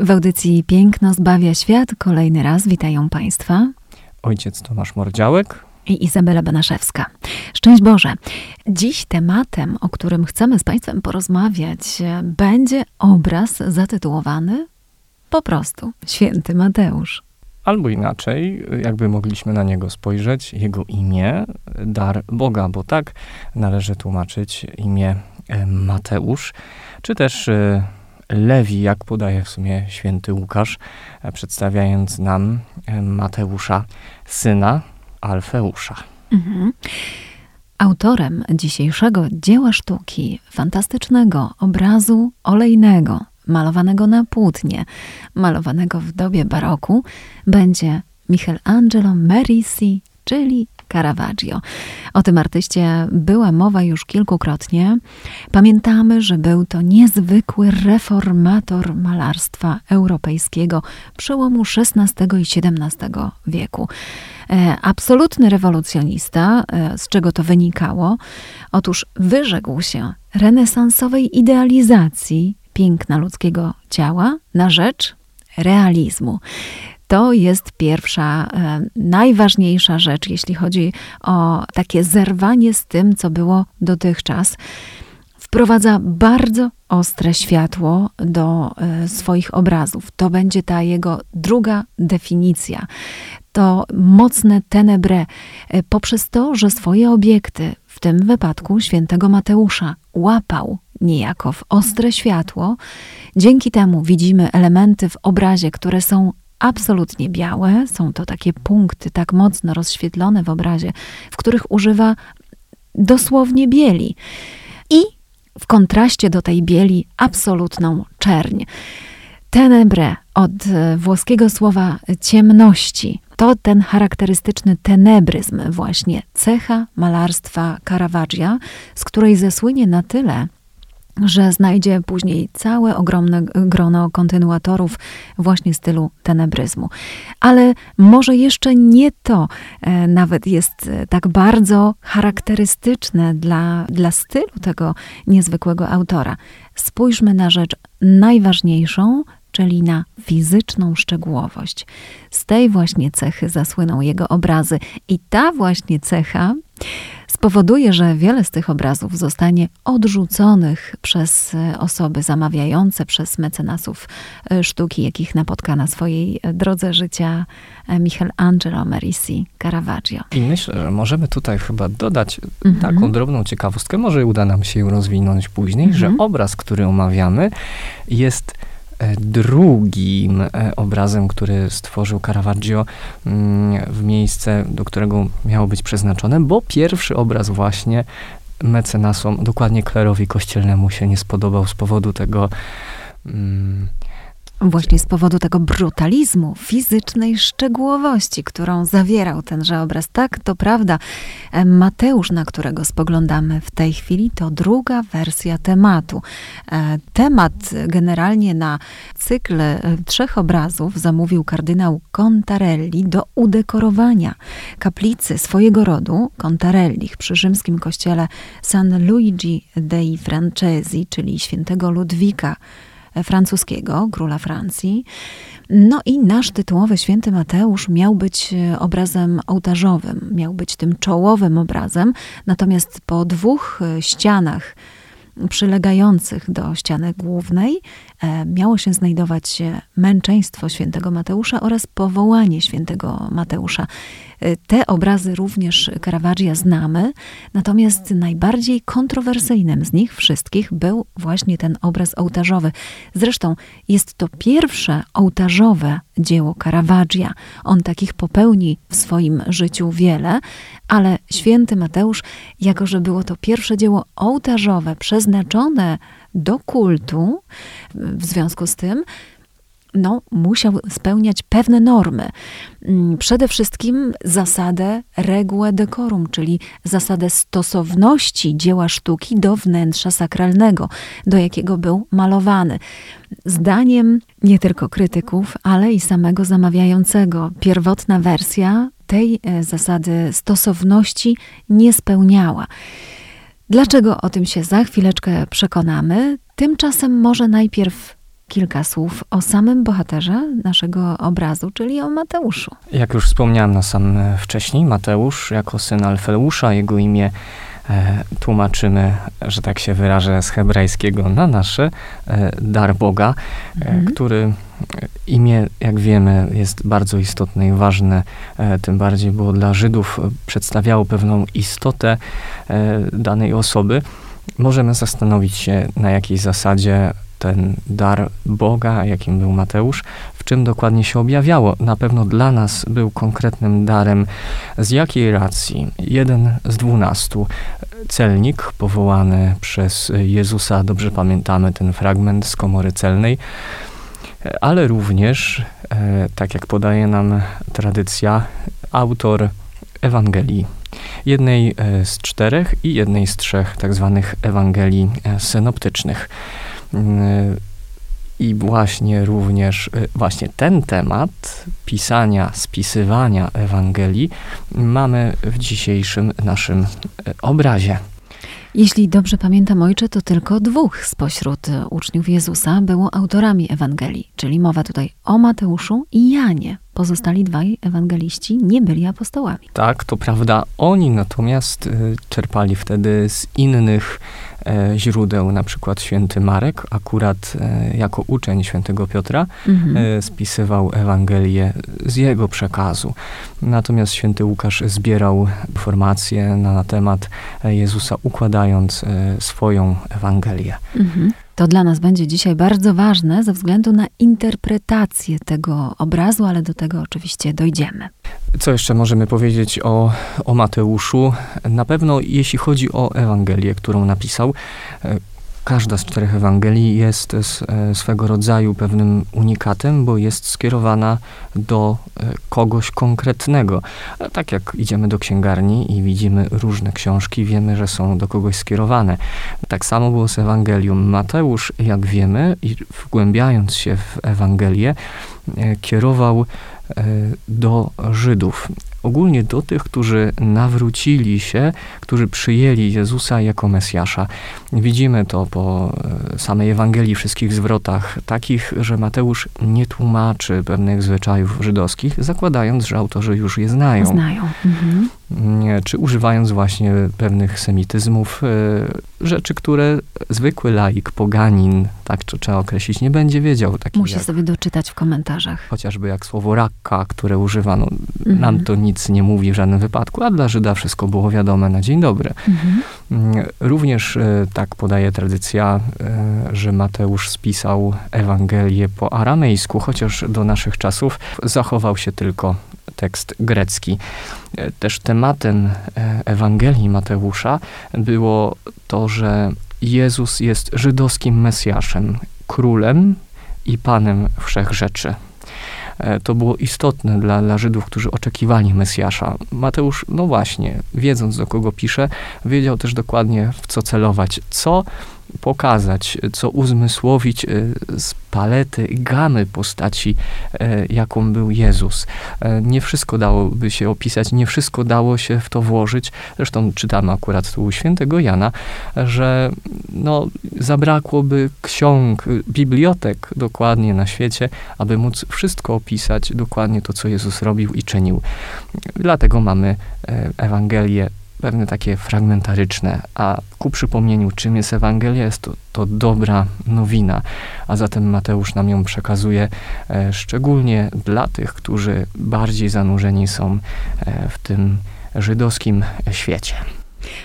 W audycji Piękno zbawia świat kolejny raz witają Państwa ojciec Tomasz Mordziałek i Izabela Banaszewska. Szczęść Boże! Dziś tematem, o którym chcemy z Państwem porozmawiać, będzie obraz zatytułowany po prostu Święty Mateusz. Albo inaczej, jakby mogliśmy na niego spojrzeć, jego imię, dar Boga, bo tak należy tłumaczyć imię e, Mateusz, czy też e, Lewi, jak podaje w sumie święty Łukasz, e, przedstawiając nam Mateusza, syna Alfeusza. Mhm. Autorem dzisiejszego dzieła sztuki, fantastycznego obrazu olejnego, malowanego na płótnie, malowanego w dobie baroku, będzie Michelangelo Merisi, czyli Caravaggio. O tym artyście była mowa już kilkukrotnie. Pamiętamy, że był to niezwykły reformator malarstwa europejskiego przełomu XVI i XVII wieku. E, absolutny rewolucjonista, e, z czego to wynikało? Otóż wyrzekł się renesansowej idealizacji piękna ludzkiego ciała na rzecz realizmu. To jest pierwsza, e, najważniejsza rzecz, jeśli chodzi o takie zerwanie z tym, co było dotychczas. Wprowadza bardzo ostre światło do e, swoich obrazów. To będzie ta jego druga definicja. To mocne tenebre, e, poprzez to, że swoje obiekty, w tym wypadku świętego Mateusza, łapał niejako w ostre światło. Dzięki temu widzimy elementy w obrazie, które są absolutnie białe. Są to takie punkty tak mocno rozświetlone w obrazie, w których używa dosłownie bieli. I w kontraście do tej bieli absolutną czerń. Tenebre od włoskiego słowa ciemności. To ten charakterystyczny tenebryzm, właśnie cecha malarstwa Caravaggia, z której zesłynie na tyle, że znajdzie później całe ogromne grono kontynuatorów właśnie stylu tenebryzmu. Ale może jeszcze nie to e, nawet jest e, tak bardzo charakterystyczne dla, dla stylu tego niezwykłego autora. Spójrzmy na rzecz najważniejszą, czyli na fizyczną szczegółowość. Z tej właśnie cechy zasłyną jego obrazy, i ta właśnie cecha spowoduje, że wiele z tych obrazów zostanie odrzuconych przez e, osoby zamawiające, przez mecenasów e, sztuki, jakich napotka na swojej e, drodze życia Michelangelo Merisi Caravaggio. I myślę, że możemy tutaj chyba dodać mhm. taką drobną ciekawostkę, może uda nam się ją rozwinąć później, mhm. że obraz, który omawiamy, jest drugim e, obrazem, który stworzył Caravaggio mm, w miejsce, do którego miało być przeznaczone, bo pierwszy obraz właśnie mecenasom, dokładnie klerowi kościelnemu się nie spodobał z powodu tego mm, Właśnie z powodu tego brutalizmu, fizycznej szczegółowości, którą zawierał tenże obraz. Tak, to prawda. E, Mateusz, na którego spoglądamy w tej chwili, to druga wersja tematu. E, temat generalnie na cykl e, trzech obrazów zamówił kardynał Contarelli do udekorowania kaplicy swojego rodu, Contarelli, przy rzymskim kościele San Luigi dei Francesi, czyli świętego Ludwika francuskiego, króla Francji. No i nasz tytułowy święty Mateusz miał być e, obrazem ołtarzowym, miał być tym czołowym obrazem, natomiast po dwóch e, ścianach przylegających do ściany głównej e, miało się znajdować męczeństwo świętego Mateusza oraz powołanie świętego Mateusza. E, te obrazy również Caravaggia znamy, natomiast najbardziej kontrowersyjnym z nich wszystkich był właśnie ten obraz ołtarzowy. Zresztą jest to pierwsze ołtarzowe dzieło Caravaggia. On takich popełni w swoim życiu wiele, ale święty Mateusz, jako że było to pierwsze dzieło ołtarzowe przeznaczone do kultu, w związku z tym no, musiał spełniać pewne normy. Mm, przede wszystkim zasadę regułę decorum, czyli zasadę stosowności dzieła sztuki do wnętrza sakralnego, do jakiego był malowany. Zdaniem nie tylko krytyków, ale i samego zamawiającego, pierwotna wersja tej e, zasady stosowności nie spełniała. Dlaczego o tym się za chwileczkę przekonamy? Tymczasem może najpierw kilka słów o samym bohaterze naszego obrazu, czyli o Mateuszu. Jak już wspomniałem na sam e, wcześniej, Mateusz jako syn Alfeusza, jego imię e, tłumaczymy, że tak się wyrażę, z hebrajskiego na nasze, e, dar Boga, e, mhm. który imię, jak wiemy, jest bardzo istotne i ważne, e, tym bardziej, bo dla Żydów przedstawiało pewną istotę e, danej osoby. Możemy zastanowić się, na jakiej zasadzie ten dar Boga, jakim był Mateusz, w czym dokładnie się objawiało. Na pewno dla nas był konkretnym darem. Z jakiej racji? Jeden z dwunastu. Celnik powołany przez Jezusa, dobrze pamiętamy ten fragment z komory celnej, ale również, e, tak jak podaje nam tradycja, autor Ewangelii. Jednej e, z czterech i jednej z trzech tak zwanych Ewangelii e, synoptycznych. Mm, I właśnie również właśnie ten temat pisania, spisywania Ewangelii mamy w dzisiejszym naszym obrazie. Jeśli dobrze pamiętam, ojcze, to tylko dwóch spośród uczniów Jezusa było autorami Ewangelii, czyli mowa tutaj o Mateuszu i Janie. Pozostali dwaj ewangeliści nie byli apostołami. Tak, to prawda. Oni natomiast y, czerpali wtedy z innych e, źródeł, na przykład święty Marek, akurat e, jako uczeń świętego Piotra, mhm. e, spisywał Ewangelię z jego przekazu. Natomiast święty Łukasz zbierał informacje na temat Jezusa, układając swoją Ewangelię. Mhm. To dla nas będzie dzisiaj bardzo ważne ze względu na interpretację tego obrazu, ale do tego oczywiście dojdziemy. Co jeszcze możemy powiedzieć o, o Mateuszu? Na pewno, jeśli chodzi o Ewangelię, którą napisał, Każda z czterech Ewangelii jest e, swego rodzaju pewnym unikatem, bo jest skierowana do e, kogoś konkretnego. Tak jak idziemy do księgarni i widzimy różne książki, wiemy, że są do kogoś skierowane. Tak samo było z Ewangelium. Mateusz, jak wiemy, wgłębiając się w Ewangelię, e, kierował do Żydów ogólnie do tych, którzy nawrócili się, którzy przyjęli Jezusa jako Mesjasza. Widzimy to po e, samej Ewangelii, wszystkich zwrotach, takich, że Mateusz nie tłumaczy pewnych zwyczajów żydowskich, zakładając, że autorzy już je znają. Znają. Mhm. Czy używając właśnie pewnych semityzmów, e, rzeczy, które zwykły laik, poganin, tak to trzeba określić, nie będzie wiedział. Musi jak, sobie doczytać w komentarzach. Chociażby jak słowo rakka, które używano, mhm. nam to nic nie mówi w żadnym wypadku, a dla Żyda wszystko było wiadome na dzień dobry. Mhm. Mm, również e, tak podaje tradycja, e, że Mateusz spisał Ewangelię po aramejsku, chociaż do naszych czasów zachował się tylko tekst grecki. E, też tematem Ewangelii Mateusza było to, że Jezus jest żydowskim Mesjaszem, królem i panem wszech rzeczy. E, to było istotne dla, dla Żydów, którzy oczekiwali Mesjasza. Mateusz, no właśnie, wiedząc do kogo pisze, wiedział też dokładnie w co celować, co pokazać, co uzmysłowić e, z palety, gamy postaci, e, jaką był Jezus. E, nie wszystko dałoby się opisać, nie wszystko dało się w to włożyć. Zresztą czytamy akurat u świętego Jana, że no, zabrakłoby ksiąg, bibliotek dokładnie na świecie, aby móc wszystko opisać, dokładnie to, co Jezus robił i czynił. Dlatego mamy Ewangelię pewne takie fragmentaryczne, a ku przypomnieniu, czym jest Ewangelia, jest to, to dobra nowina, a zatem Mateusz nam ją przekazuje e, szczególnie dla tych, którzy bardziej zanurzeni są e, w tym żydowskim świecie.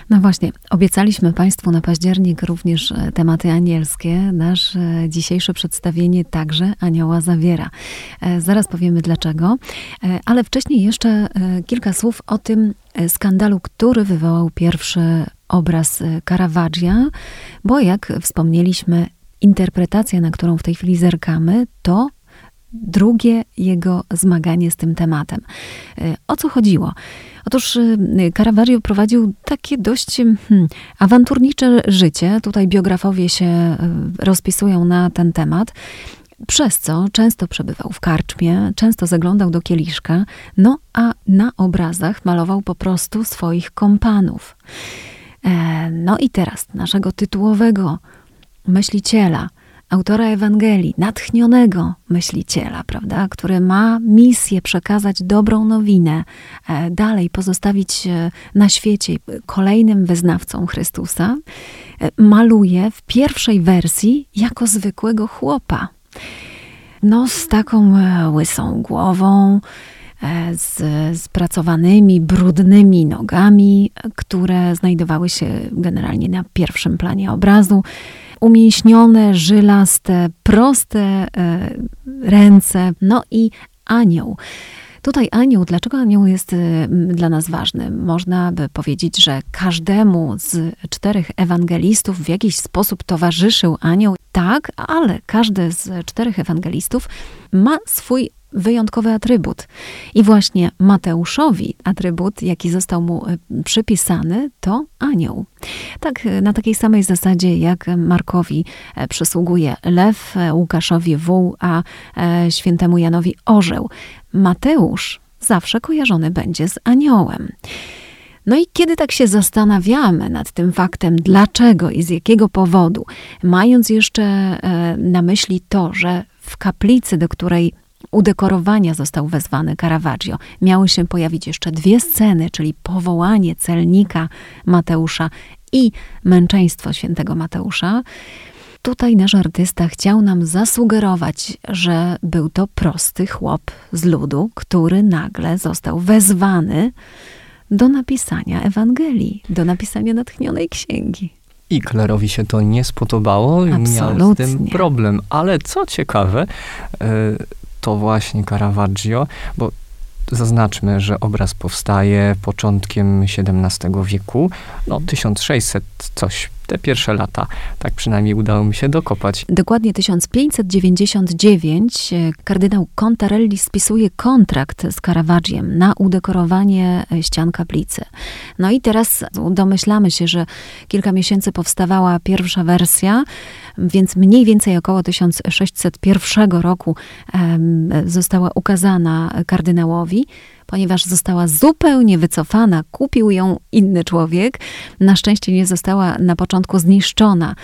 No właśnie, obiecaliśmy Państwu na październik również e, tematy anielskie. Nasze dzisiejsze przedstawienie także anioła zawiera. E, zaraz powiemy dlaczego, e, ale wcześniej jeszcze kilka słów o tym skandalu, który wywołał pierwszy obraz Caravaggia, bo jak wspomnieliśmy, interpretacja, na którą w tej chwili zerkamy, to drugie jego zmaganie z tym tematem. E, o co chodziło? Otóż e, Caravaggio prowadził takie dość hmm, awanturnicze życie. Tutaj biografowie się e, rozpisują na ten temat. Przez co często przebywał w karczmie, często zaglądał do kieliszka, no a na obrazach malował po prostu swoich kompanów. No i teraz naszego tytułowego myśliciela, autora Ewangelii, natchnionego myśliciela, prawda, który ma misję przekazać dobrą nowinę, e, dalej pozostawić na świecie kolejnym wyznawcą Chrystusa, e, maluje w pierwszej wersji jako zwykłego chłopa. No, z taką e, łysą głową, z spracowanymi, brudnymi nogami, które znajdowały się generalnie na pierwszym planie obrazu umięśnione, żylaste, proste e, ręce, no i anioł. Tutaj anioł, dlaczego anioł jest e, dla nas ważny? Można by powiedzieć, że każdemu z czterech ewangelistów w jakiś sposób towarzyszył anioł. Tak, ale każdy z czterech ewangelistów ma swój wyjątkowy atrybut. I właśnie Mateuszowi atrybut, jaki został mu e, przypisany, to anioł. Tak, e, na takiej samej zasadzie jak Markowi e, przysługuje lew, Łukaszowi wół, a świętemu Janowi orzeł. Mateusz zawsze kojarzony będzie z aniołem. No i kiedy tak się zastanawiamy nad tym faktem, dlaczego i z jakiego powodu, mając jeszcze na myśli to, że w kaplicy, do której udekorowania został wezwany Caravaggio. Miały się pojawić jeszcze dwie sceny, czyli powołanie celnika Mateusza i męczeństwo świętego Mateusza. Tutaj nasz artysta chciał nam zasugerować, że był to prosty chłop z ludu, który nagle został wezwany do napisania Ewangelii, do napisania natchnionej księgi. I Klerowi się to nie spodobało, Absolutnie. miał z tym problem. Ale co ciekawe, yy, to właśnie Caravaggio, bo zaznaczmy, że obraz powstaje początkiem XVII wieku, no 1600 coś te pierwsze lata. Tak przynajmniej udało mi się dokopać. Dokładnie 1599 e, kardynał Contarelli spisuje kontrakt z Caravaggiem na udekorowanie e, ścian kaplicy. No i teraz domyślamy się, że kilka miesięcy powstawała pierwsza wersja, więc mniej więcej około 1601 roku została ukazana kardynałowi ponieważ została zupełnie wycofana, kupił ją inny człowiek. Na szczęście nie została na początku zniszczona.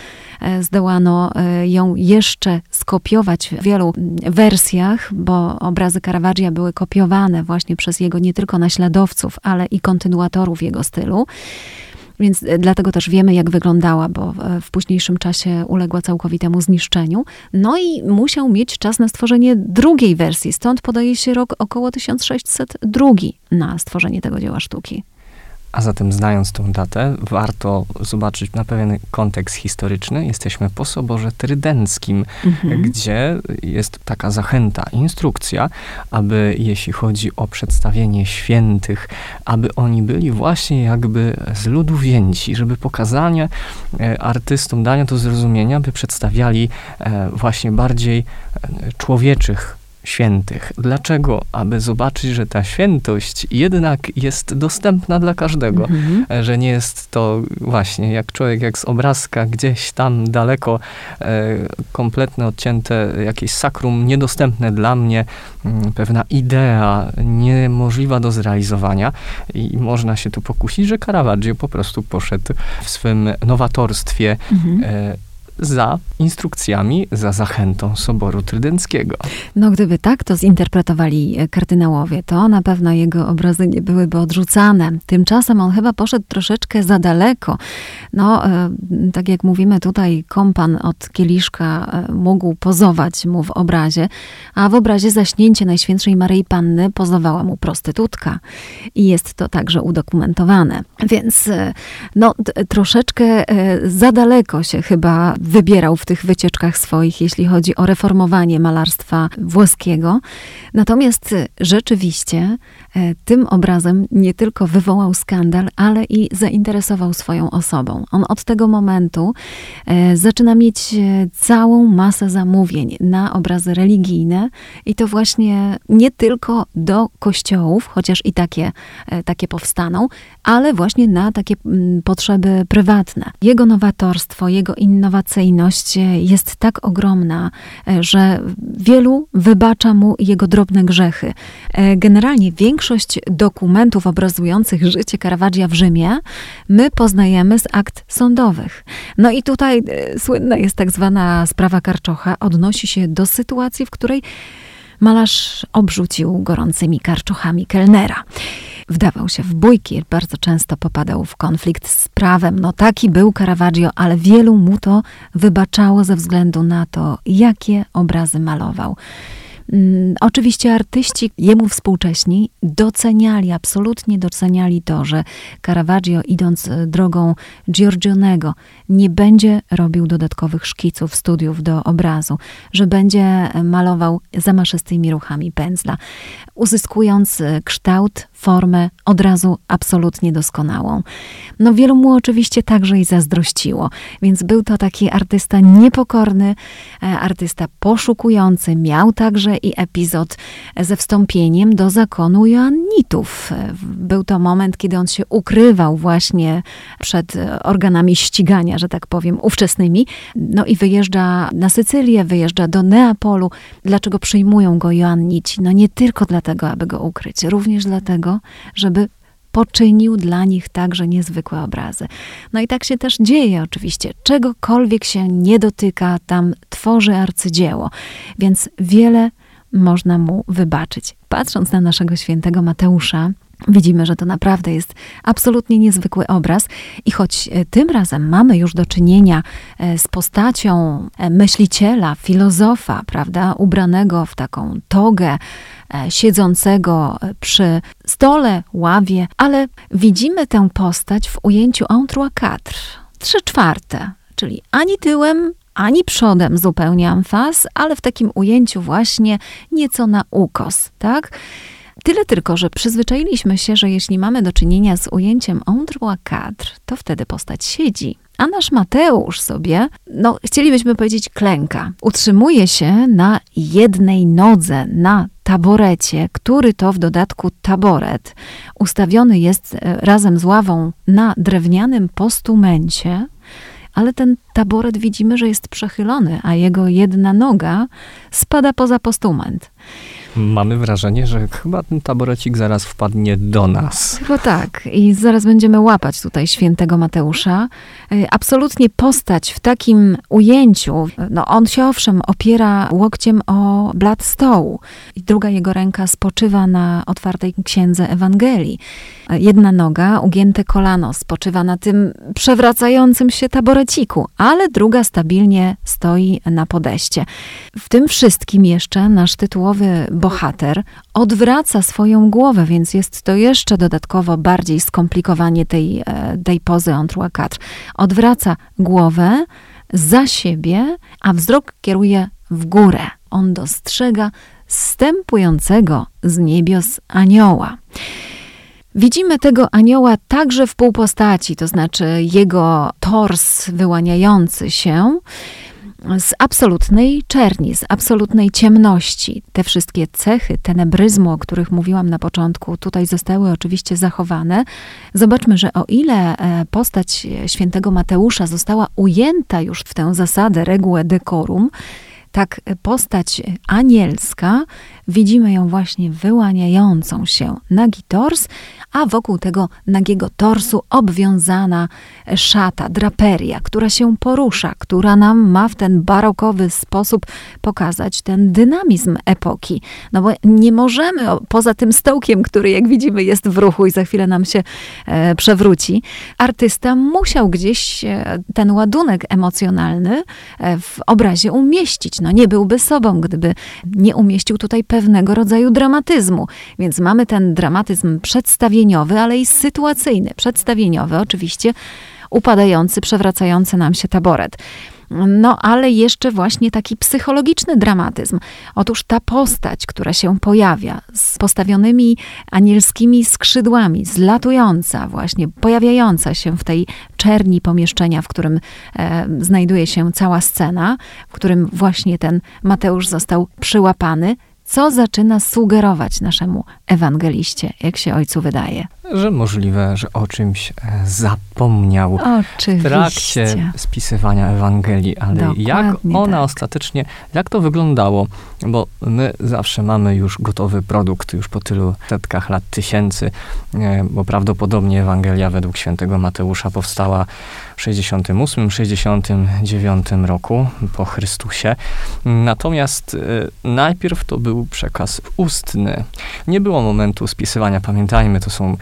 E, zdołano e, ją jeszcze skopiować w wielu wersjach, bo obrazy Caravaggia były kopiowane właśnie przez jego nie tylko naśladowców, ale i kontynuatorów jego stylu. Więc e, dlatego też wiemy, jak wyglądała, bo w późniejszym czasie uległa całkowitemu zniszczeniu. No i musiał mieć czas na stworzenie drugiej wersji. Stąd podaje się rok około 1602 na stworzenie tego dzieła sztuki. A zatem znając tą datę, warto zobaczyć na pewien kontekst historyczny. Jesteśmy po Soborze Trydenckim, mhm. gdzie jest taka zachęta, instrukcja, aby jeśli chodzi o przedstawienie świętych, aby oni byli właśnie jakby z ludu wzięci, żeby pokazanie e, artystom, dania to zrozumienia, by przedstawiali e, właśnie bardziej e, człowieczych świętych. Dlaczego? Aby zobaczyć, że ta świętość jednak jest dostępna dla każdego, mhm. że nie jest to właśnie jak człowiek, jak z obrazka, gdzieś tam daleko, e, kompletnie odcięte jakieś sakrum, niedostępne dla mnie, m, mm, pewna idea niemożliwa do zrealizowania i można się tu pokusić, że Caravaggio po prostu poszedł w swym nowatorstwie mhm. e, za instrukcjami, za zachętą Soboru Trydenckiego. No gdyby tak to zinterpretowali e, kardynałowie, to na pewno jego obrazy nie byłyby odrzucane. Tymczasem on chyba poszedł troszeczkę za daleko. No, e, tak jak mówimy tutaj, kompan od kieliszka e, mógł pozować mu w obrazie, a w obrazie zaśnięcie Najświętszej Maryi Panny pozowała mu prostytutka. I jest to także udokumentowane. Więc no, troszeczkę za daleko się chyba wybierał w tych wycieczkach swoich, jeśli chodzi o reformowanie malarstwa włoskiego. Natomiast rzeczywiście E, tym obrazem nie tylko wywołał skandal, ale i zainteresował swoją osobą. On od tego momentu e, zaczyna mieć całą masę zamówień na obrazy religijne i to właśnie nie tylko do kościołów, chociaż i takie, takie powstaną, ale właśnie na takie mm, potrzeby prywatne. Jego nowatorstwo, jego innowacyjność jest tak ogromna, że wielu wybacza mu jego drobne grzechy. Generalnie większość większość dokumentów obrazujących życie Caravaggia w Rzymie my poznajemy z akt sądowych. No i tutaj e, słynna jest tak zwana sprawa Karczocha, odnosi się do sytuacji, w której malarz obrzucił gorącymi karczochami kelnera. Wdawał się w bójki, bardzo często popadał w konflikt z prawem. No taki był Caravaggio, ale wielu mu to wybaczało ze względu na to, jakie obrazy malował. Mm, oczywiście artyści jemu współcześni doceniali, absolutnie doceniali to, że Caravaggio idąc e, drogą Giorgionego nie będzie robił dodatkowych szkiców, studiów do obrazu, że będzie e, malował zamaszystymi ruchami pędzla, uzyskując e, kształt, formę od razu absolutnie doskonałą. No wielu mu oczywiście także i zazdrościło, więc był to taki artysta niepokorny, artysta poszukujący, miał także i epizod ze wstąpieniem do zakonu Joannitów. Był to moment, kiedy on się ukrywał właśnie przed organami ścigania, że tak powiem, ówczesnymi. No i wyjeżdża na Sycylię, wyjeżdża do Neapolu. Dlaczego przyjmują go Joannici? No nie tylko dlatego, aby go ukryć, również dlatego, żeby poczynił dla nich także niezwykłe obrazy. No i tak się też dzieje oczywiście. Czegokolwiek się nie dotyka, tam tworzy arcydzieło. Więc wiele można mu wybaczyć. Patrząc na naszego świętego Mateusza, Widzimy, że to naprawdę jest absolutnie niezwykły obraz, i choć e, tym razem mamy już do czynienia e, z postacią e, myśliciela, filozofa, prawda, ubranego w taką togę, siedzącego przy stole, ławie, ale widzimy tę postać w ujęciu entre quatre, trzy czwarte, czyli ani tyłem, ani przodem zupełnie amfas, ale w takim ujęciu właśnie nieco na ukos, tak? Tyle tylko, że przyzwyczailiśmy się, że jeśli mamy do czynienia z ujęciem Ondrua kadr, to wtedy postać siedzi. A nasz Mateusz sobie, no chcielibyśmy powiedzieć klęka. Utrzymuje się na jednej nodze, na taborecie, który to w dodatku taboret ustawiony jest e, razem z ławą na drewnianym postumencie, ale ten taboret widzimy, że jest przechylony, a jego jedna noga spada poza postument. Mamy wrażenie, że chyba ten taborecik zaraz wpadnie do nas. Chyba tak. I zaraz będziemy łapać tutaj świętego Mateusza. Y, absolutnie postać w takim ujęciu, no on się owszem opiera łokciem o blat stołu i druga jego ręka spoczywa na otwartej księdze Ewangelii. Jedna noga, ugięte kolano, spoczywa na tym przewracającym się taboreciku, ale druga stabilnie stoi na podeście. W tym wszystkim jeszcze nasz tytułowy bohater odwraca swoją głowę, więc jest to jeszcze dodatkowo bardziej skomplikowanie tej, e, tej pozy entre quatre. Odwraca głowę za siebie, a wzrok kieruje w górę. On dostrzega stępującego z niebios anioła. Widzimy tego anioła także w półpostaci, to znaczy jego tors wyłaniający się z absolutnej czerni, z absolutnej ciemności. Te wszystkie cechy tenebryzmu, o których mówiłam na początku, tutaj zostały oczywiście zachowane. Zobaczmy, że o ile e, postać świętego Mateusza została ujęta już w tę zasadę, regułę decorum, tak postać anielska, widzimy ją właśnie wyłaniającą się nagi tors, a wokół tego nagiego torsu obwiązana szata, draperia, która się porusza, która nam ma w ten barokowy sposób pokazać ten dynamizm epoki. No bo nie możemy, poza tym stołkiem, który jak widzimy jest w ruchu i za chwilę nam się e, przewróci, artysta musiał gdzieś e, ten ładunek emocjonalny e, w obrazie umieścić. No nie byłby sobą, gdyby nie umieścił tutaj pewnego rodzaju dramatyzmu. Więc mamy ten dramatyzm przedstawieniowy, ale i sytuacyjny. Przedstawieniowy oczywiście upadający, przewracający nam się taboret. No ale jeszcze właśnie taki psychologiczny dramatyzm. Otóż ta postać, która się pojawia z postawionymi anielskimi skrzydłami, zlatująca właśnie, pojawiająca się w tej czerni pomieszczenia, w którym e, znajduje się cała scena, w którym właśnie ten Mateusz został przyłapany, co zaczyna sugerować naszemu ewangeliście, jak się ojcu wydaje? Że możliwe, że o czymś e, zapomniał Oczywiście. w trakcie spisywania Ewangelii, ale Dokładnie jak ona tak. ostatecznie, jak to wyglądało? Bo my zawsze mamy już gotowy produkt, już po tylu setkach lat, tysięcy, e, bo prawdopodobnie Ewangelia według świętego Mateusza powstała w 68, 69 roku po Chrystusie. Natomiast e, najpierw to był przekaz ustny. Nie było momentu spisywania. Pamiętajmy, to są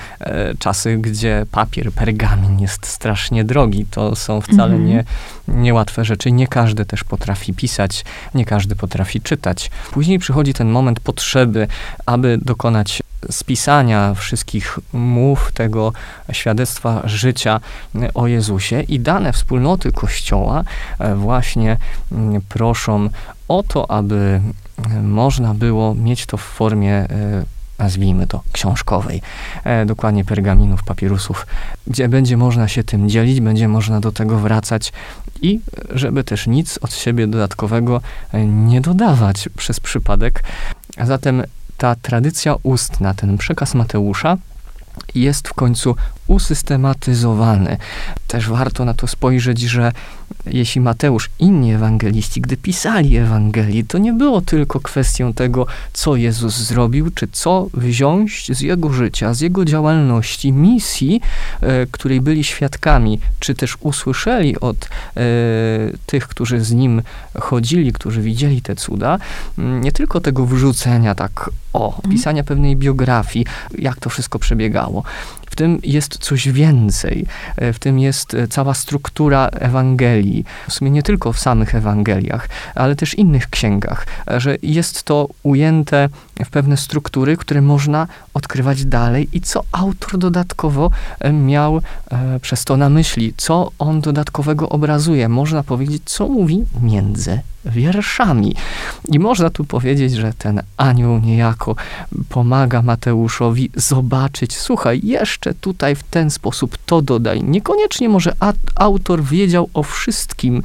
czasy, gdzie papier, pergamin jest strasznie drogi. To są wcale mhm. nie, niełatwe rzeczy. Nie każdy też potrafi pisać, nie każdy potrafi czytać. Później przychodzi ten moment potrzeby, aby dokonać spisania wszystkich mów tego świadectwa życia o Jezusie i dane wspólnoty Kościoła e, właśnie mm, proszą o to, aby można było mieć to w formie e, nazwijmy to, książkowej, e, dokładnie pergaminów, papirusów, gdzie będzie można się tym dzielić, będzie można do tego wracać i żeby też nic od siebie dodatkowego e, nie dodawać przez przypadek. A zatem ta tradycja ustna, ten przekaz Mateusza jest w końcu usystematyzowany. Też warto na to spojrzeć, że jeśli Mateusz, inni ewangeliści, gdy pisali Ewangelii, to nie było tylko kwestią tego, co Jezus zrobił, czy co wziąć z jego życia, z jego działalności, misji, e, której byli świadkami, czy też usłyszeli od e, tych, którzy z nim chodzili, którzy widzieli te cuda, mm, nie tylko tego wrzucenia tak o, mhm. pisania pewnej biografii, jak to wszystko przebiegało, tym jest coś więcej. E, w tym jest e, cała struktura Ewangelii. W sumie nie tylko w samych Ewangeliach, ale też innych księgach, e, że jest to ujęte w pewne struktury, które można odkrywać dalej i co autor dodatkowo miał przez to na myśli, co on dodatkowego obrazuje. Można powiedzieć, co mówi między wierszami. I można tu powiedzieć, że ten anioł niejako pomaga Mateuszowi zobaczyć, słuchaj, jeszcze tutaj w ten sposób to dodaj. Niekoniecznie może autor wiedział o wszystkim,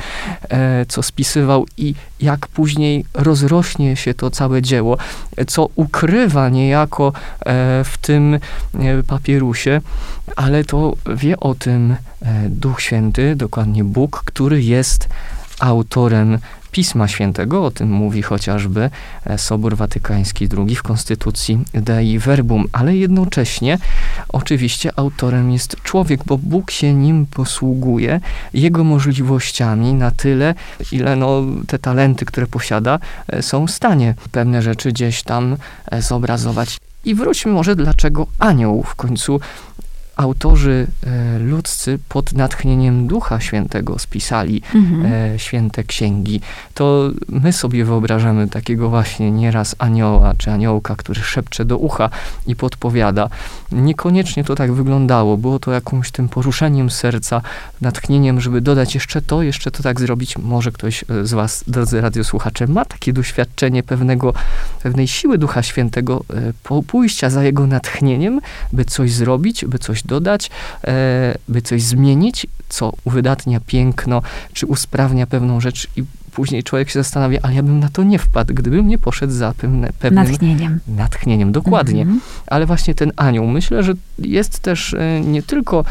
e, co spisywał i jak później rozrośnie się to całe dzieło, co ukrywa niejako e, w tym e, papierusie, ale to wie o tym Duch Święty, dokładnie Bóg, który jest autorem Pisma Świętego, o tym mówi chociażby e, Sobór Watykański II w Konstytucji Dei Verbum, ale jednocześnie oczywiście autorem jest człowiek, bo Bóg się nim posługuje, jego możliwościami na tyle, ile no, te talenty, które posiada, e, są w stanie pewne rzeczy gdzieś tam e, zobrazować. I wróćmy może, dlaczego anioł w końcu autorzy e, ludzcy pod natchnieniem Ducha Świętego spisali mhm. e, święte księgi, to my sobie wyobrażamy takiego właśnie nieraz anioła czy aniołka, który szepcze do ucha i podpowiada. Niekoniecznie to tak wyglądało. Było to jakimś tym poruszeniem serca, natchnieniem, żeby dodać jeszcze to, jeszcze to tak zrobić. Może ktoś e, z was, drodzy radiosłuchacze, ma takie doświadczenie pewnego, pewnej siły Ducha Świętego, pójścia za jego natchnieniem, by coś zrobić, by coś dodać, e, by coś zmienić, co uwydatnia piękno, czy usprawnia pewną rzecz i później człowiek się zastanawia, ale ja bym na to nie wpadł, gdybym nie poszedł za pewne, pewnym natchnieniem. Natchnieniem, dokładnie. Mm -hmm. Ale właśnie ten anioł, myślę, że jest też e, nie tylko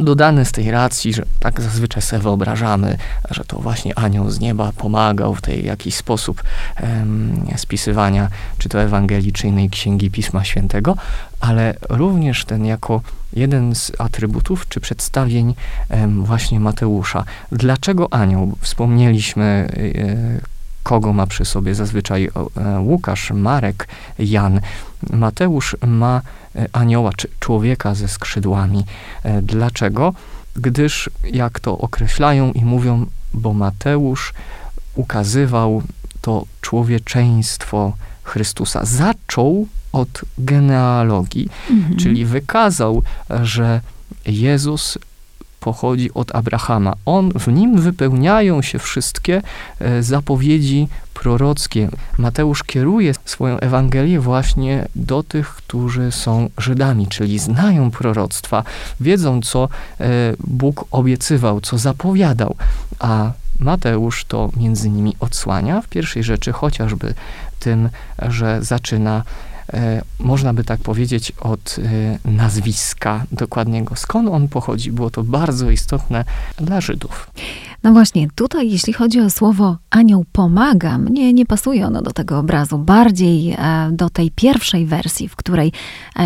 dodane z tej racji, że tak zazwyczaj sobie wyobrażamy, że to właśnie anioł z nieba pomagał w tej jakiś sposób um, spisywania czy to Ewangelii, czy innej księgi Pisma Świętego, ale również ten jako jeden z atrybutów czy przedstawień um, właśnie Mateusza. Dlaczego anioł? Wspomnieliśmy y, kogo ma przy sobie zazwyczaj e, Łukasz, Marek, Jan. Mateusz ma e, anioła czy człowieka ze skrzydłami. E, dlaczego? Gdyż, jak to określają i mówią, bo Mateusz ukazywał to człowieczeństwo Chrystusa. Zaczął od genealogii, mhm. czyli wykazał, że Jezus pochodzi od Abrahama. On, w nim wypełniają się wszystkie e, zapowiedzi prorockie. Mateusz kieruje swoją Ewangelię właśnie do tych, którzy są Żydami, czyli znają proroctwa, wiedzą, co e, Bóg obiecywał, co zapowiadał, a Mateusz to między innymi odsłania w pierwszej rzeczy chociażby tym, że zaczyna można by tak powiedzieć, od e, nazwiska dokładniego. Skąd on pochodzi? Było to bardzo istotne dla Żydów. No właśnie, tutaj jeśli chodzi o słowo anioł pomaga, mnie nie pasuje ono do tego obrazu. Bardziej e, do tej pierwszej wersji, w której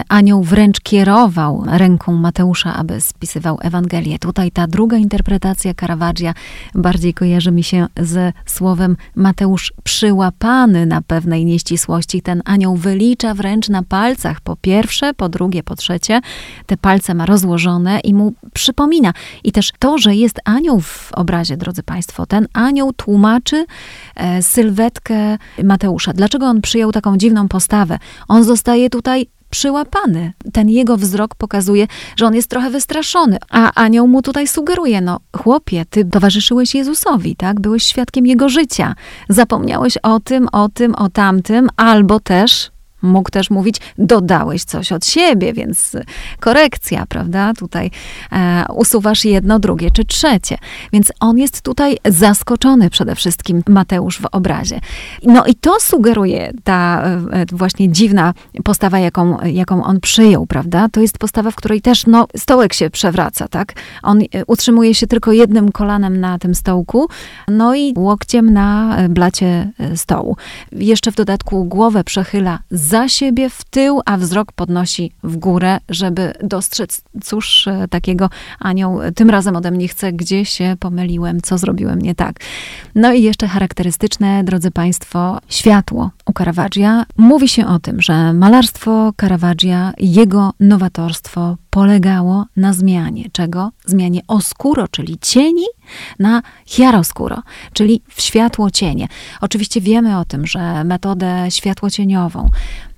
anioł wręcz kierował ręką Mateusza, aby spisywał Ewangelię. Tutaj ta druga interpretacja Caravaggia bardziej kojarzy mi się ze słowem Mateusz przyłapany na pewnej nieścisłości. Ten anioł wylicza wręcz na palcach, po pierwsze, po drugie, po trzecie. Te palce ma rozłożone i mu przypomina. I też to, że jest anioł w obrazie, drodzy Państwo, ten anioł tłumaczy e, sylwetkę Mateusza. Dlaczego on przyjął taką dziwną postawę? On zostaje tutaj przyłapany. Ten jego wzrok pokazuje, że on jest trochę wystraszony, a anioł mu tutaj sugeruje, no chłopie, ty towarzyszyłeś Jezusowi, tak? Byłeś świadkiem jego życia. Zapomniałeś o tym, o tym, o tamtym, albo też Mógł też mówić, dodałeś coś od siebie, więc korekcja, prawda? Tutaj e, usuwasz jedno, drugie czy trzecie. Więc on jest tutaj zaskoczony przede wszystkim, Mateusz w obrazie. No i to sugeruje ta e, właśnie dziwna postawa, jaką, jaką on przyjął, prawda? To jest postawa, w której też no, stołek się przewraca, tak? On e, utrzymuje się tylko jednym kolanem na tym stołku, no i łokciem na blacie e, stołu. Jeszcze w dodatku głowę przechyla za siebie w tył, a wzrok podnosi w górę, żeby dostrzec, cóż e, takiego anioł tym razem ode mnie chce, gdzie się pomyliłem, co zrobiłem nie tak. No i jeszcze charakterystyczne, drodzy Państwo, światło u Caravaggia. Mówi się o tym, że malarstwo Caravaggia, jego nowatorstwo polegało na zmianie czego? Zmianie oscuro, czyli cieni, na chiaroscuro, czyli w światło-cienie. Oczywiście wiemy o tym, że metodę światłocieniową,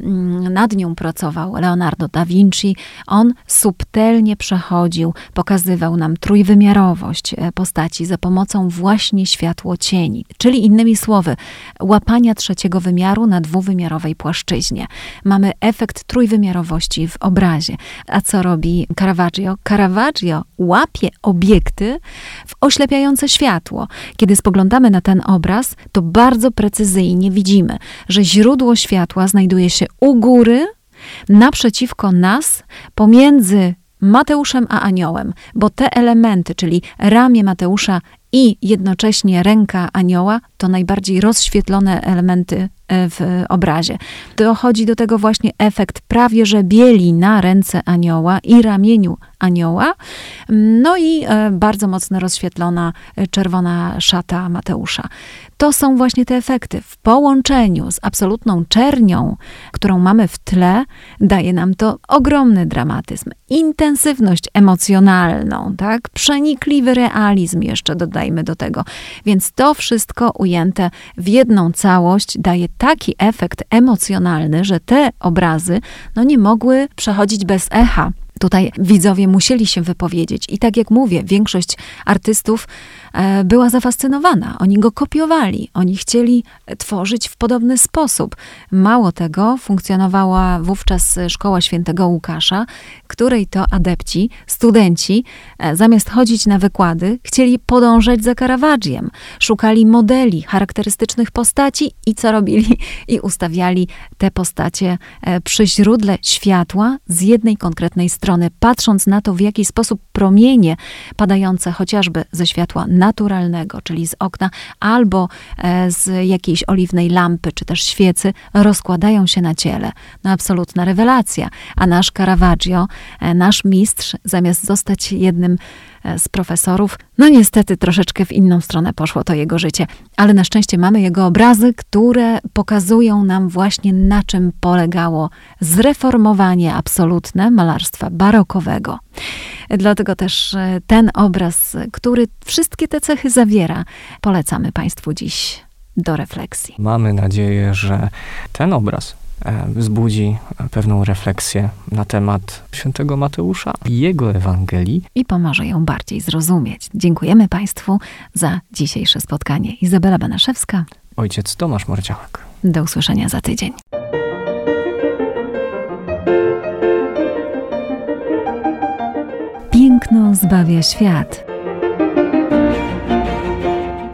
mm, nad nią pracował Leonardo da Vinci. On subtelnie przechodził, pokazywał nam trójwymiarowość e, postaci za pomocą właśnie światło-cieni, czyli innymi słowy, łapania trzeciego wymiaru na dwuwymiarowej płaszczyźnie. Mamy efekt trójwymiarowości w obrazie. A co robi Caravaggio? Caravaggio łapie obiekty w oślepiające światło. Kiedy spoglądamy na ten obraz, to bardzo precyzyjnie widzimy, że źródło światła znajduje się u góry, naprzeciwko nas, pomiędzy Mateuszem a aniołem, bo te elementy, czyli ramię Mateusza i jednocześnie ręka anioła, to najbardziej rozświetlone elementy w obrazie. Dochodzi do tego właśnie efekt prawie że bieli na ręce anioła i ramieniu anioła, no i e, bardzo mocno rozświetlona e, czerwona szata Mateusza. To są właśnie te efekty. W połączeniu z absolutną czernią, którą mamy w tle, daje nam to ogromny dramatyzm, intensywność emocjonalną, tak? Przenikliwy realizm jeszcze dodajmy do tego. Więc to wszystko ujęte w jedną całość daje taki efekt emocjonalny, że te obrazy no, nie mogły przechodzić bez echa. Tutaj widzowie musieli się wypowiedzieć. I tak jak mówię, większość artystów była zafascynowana. Oni go kopiowali, oni chcieli tworzyć w podobny sposób. Mało tego, funkcjonowała wówczas Szkoła Świętego Łukasza, której to adepci, studenci, e, zamiast chodzić na wykłady, chcieli podążać za Caravaggiem. Szukali modeli charakterystycznych postaci i co robili? I ustawiali te postacie e, przy źródle światła z jednej konkretnej strony, patrząc na to, w jaki sposób promienie padające chociażby ze światła naturalnego, czyli z okna, albo e, z jakiejś oliwnej lampy, czy też świecy, rozkładają się na ciele. No absolutna rewelacja. A nasz Caravaggio, e, nasz mistrz, zamiast zostać jednym z profesorów. No niestety troszeczkę w inną stronę poszło to jego życie, ale na szczęście mamy jego obrazy, które pokazują nam właśnie na czym polegało zreformowanie absolutne malarstwa barokowego. Dlatego też e, ten obraz, który wszystkie te cechy zawiera, polecamy Państwu dziś do refleksji. Mamy nadzieję, że ten obraz e, wzbudzi pewną refleksję na temat świętego Mateusza i jego Ewangelii. I pomoże ją bardziej zrozumieć. Dziękujemy Państwu za dzisiejsze spotkanie. Izabela Banaszewska. Ojciec Tomasz Mordziałek. Do usłyszenia za tydzień. Piękno zbawia świat.